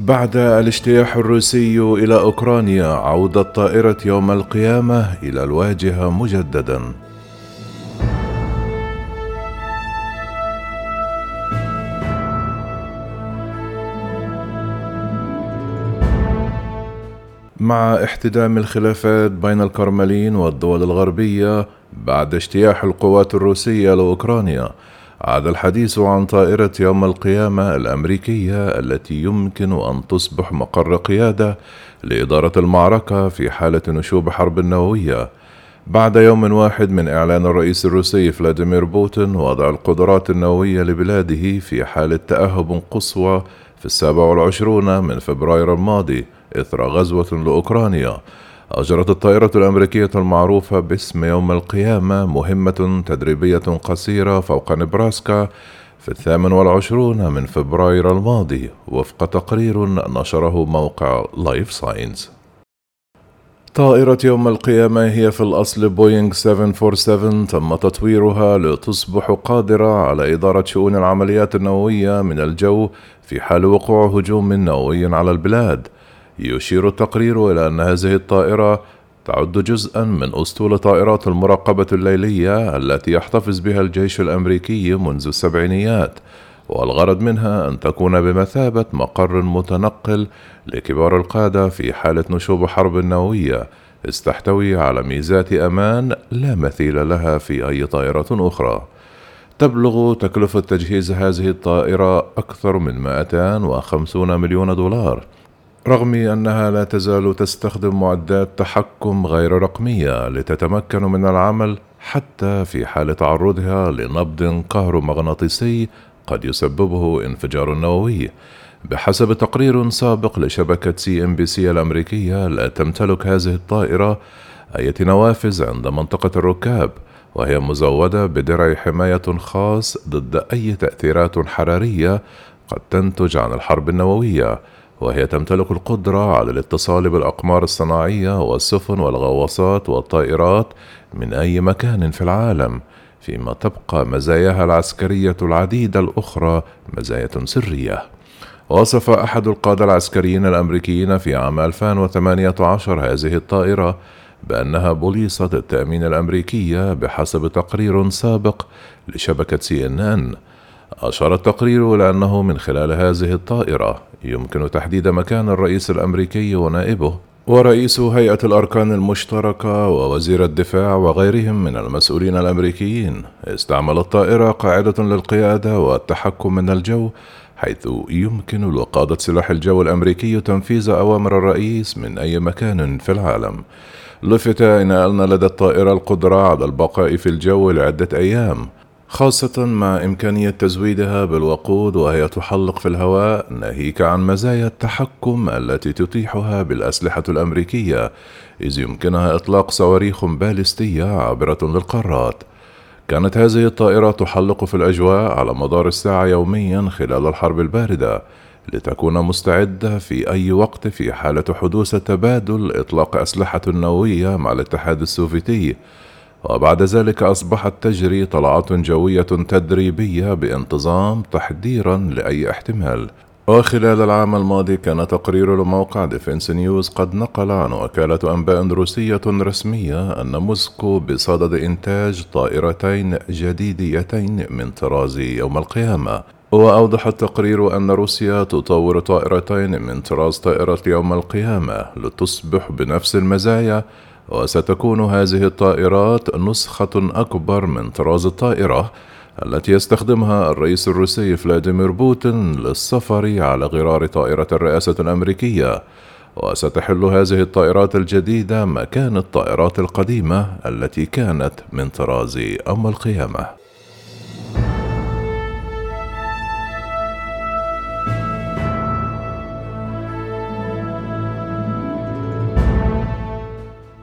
بعد الاجتياح الروسي إلى أوكرانيا عودة طائرة يوم القيامة إلى الواجهة مجددا. مع احتدام الخلافات بين الكرملين والدول الغربية بعد اجتياح القوات الروسية لأوكرانيا عاد الحديث عن طائرة يوم القيامة الأمريكية التي يمكن أن تصبح مقر قيادة لإدارة المعركة في حالة نشوب حرب نووية. بعد يوم واحد من إعلان الرئيس الروسي فلاديمير بوتين وضع القدرات النووية لبلاده في حالة تأهب قصوى في السابع والعشرون من فبراير الماضي إثر غزوة لأوكرانيا. أجرت الطائرة الأمريكية المعروفة باسم يوم القيامة مهمة تدريبية قصيرة فوق نبراسكا في الثامن والعشرون من فبراير الماضي وفق تقرير نشره موقع Live Science طائرة يوم القيامة هي في الأصل بوينغ 747 تم تطويرها لتصبح قادرة على إدارة شؤون العمليات النووية من الجو في حال وقوع هجوم نووي على البلاد. يشير التقرير إلى أن هذه الطائرة تعد جزءا من أسطول طائرات المراقبة الليلية التي يحتفظ بها الجيش الأمريكي منذ السبعينيات والغرض منها أن تكون بمثابة مقر متنقل لكبار القادة في حالة نشوب حرب نووية استحتوي على ميزات أمان لا مثيل لها في أي طائرة أخرى. تبلغ تكلفة تجهيز هذه الطائرة أكثر من 250 مليون دولار. رغم أنها لا تزال تستخدم معدات تحكم غير رقمية لتتمكن من العمل حتى في حال تعرضها لنبض كهرومغناطيسي قد يسببه انفجار نووي. بحسب تقرير سابق لشبكة CNBC الأمريكية لا تمتلك هذه الطائرة أي نوافذ عند منطقة الركاب وهي مزودة بدرع حماية خاص ضد أي تأثيرات حرارية قد تنتج عن الحرب النووية. وهي تمتلك القدرة على الاتصال بالأقمار الصناعية والسفن والغواصات والطائرات من أي مكان في العالم فيما تبقى مزاياها العسكرية العديدة الأخرى مزايا سرية. وصف أحد القادة العسكريين الأمريكيين في عام 2018 هذه الطائرة بأنها بوليصة التأمين الأمريكية بحسب تقرير سابق لشبكة سي إن إن. أشار التقرير إلى أنه من خلال هذه الطائرة يمكن تحديد مكان الرئيس الأمريكي ونائبه ورئيس هيئة الأركان المشتركة ووزير الدفاع وغيرهم من المسؤولين الأمريكيين. استعمل الطائرة قاعدة للقيادة والتحكم من الجو حيث يمكن لقادة سلاح الجو الأمريكي تنفيذ أوامر الرئيس من أي مكان في العالم. لفت إن أن لدى الطائرة القدرة على البقاء في الجو لعدة أيام. خاصة مع إمكانية تزويدها بالوقود وهي تحلق في الهواء ناهيك عن مزايا التحكم التي تتيحها بالأسلحة الأمريكية إذ يمكنها إطلاق صواريخ باليستية عابرة للقارات. كانت هذه الطائرة تحلق في الأجواء على مدار الساعة يوميا خلال الحرب الباردة لتكون مستعدة في أي وقت في حالة حدوث تبادل إطلاق أسلحة نووية مع الاتحاد السوفيتي. وبعد ذلك أصبحت تجري طلعات جوية تدريبية بانتظام تحضيرا لأي احتمال. وخلال العام الماضي كان تقرير لموقع Defense News قد نقل عن وكالة أنباء روسية رسمية أن موسكو بصدد إنتاج طائرتين جديدتين من طراز يوم القيامة. وأوضح التقرير أن روسيا تطور طائرتين من طراز طائرة يوم القيامة لتصبح بنفس المزايا وستكون هذه الطائرات نسخة أكبر من طراز الطائرة التي يستخدمها الرئيس الروسي فلاديمير بوتين للسفر على غرار طائرة الرئاسة الأمريكية. وستحل هذه الطائرات الجديدة مكان الطائرات القديمة التي كانت من طراز أم القيامة.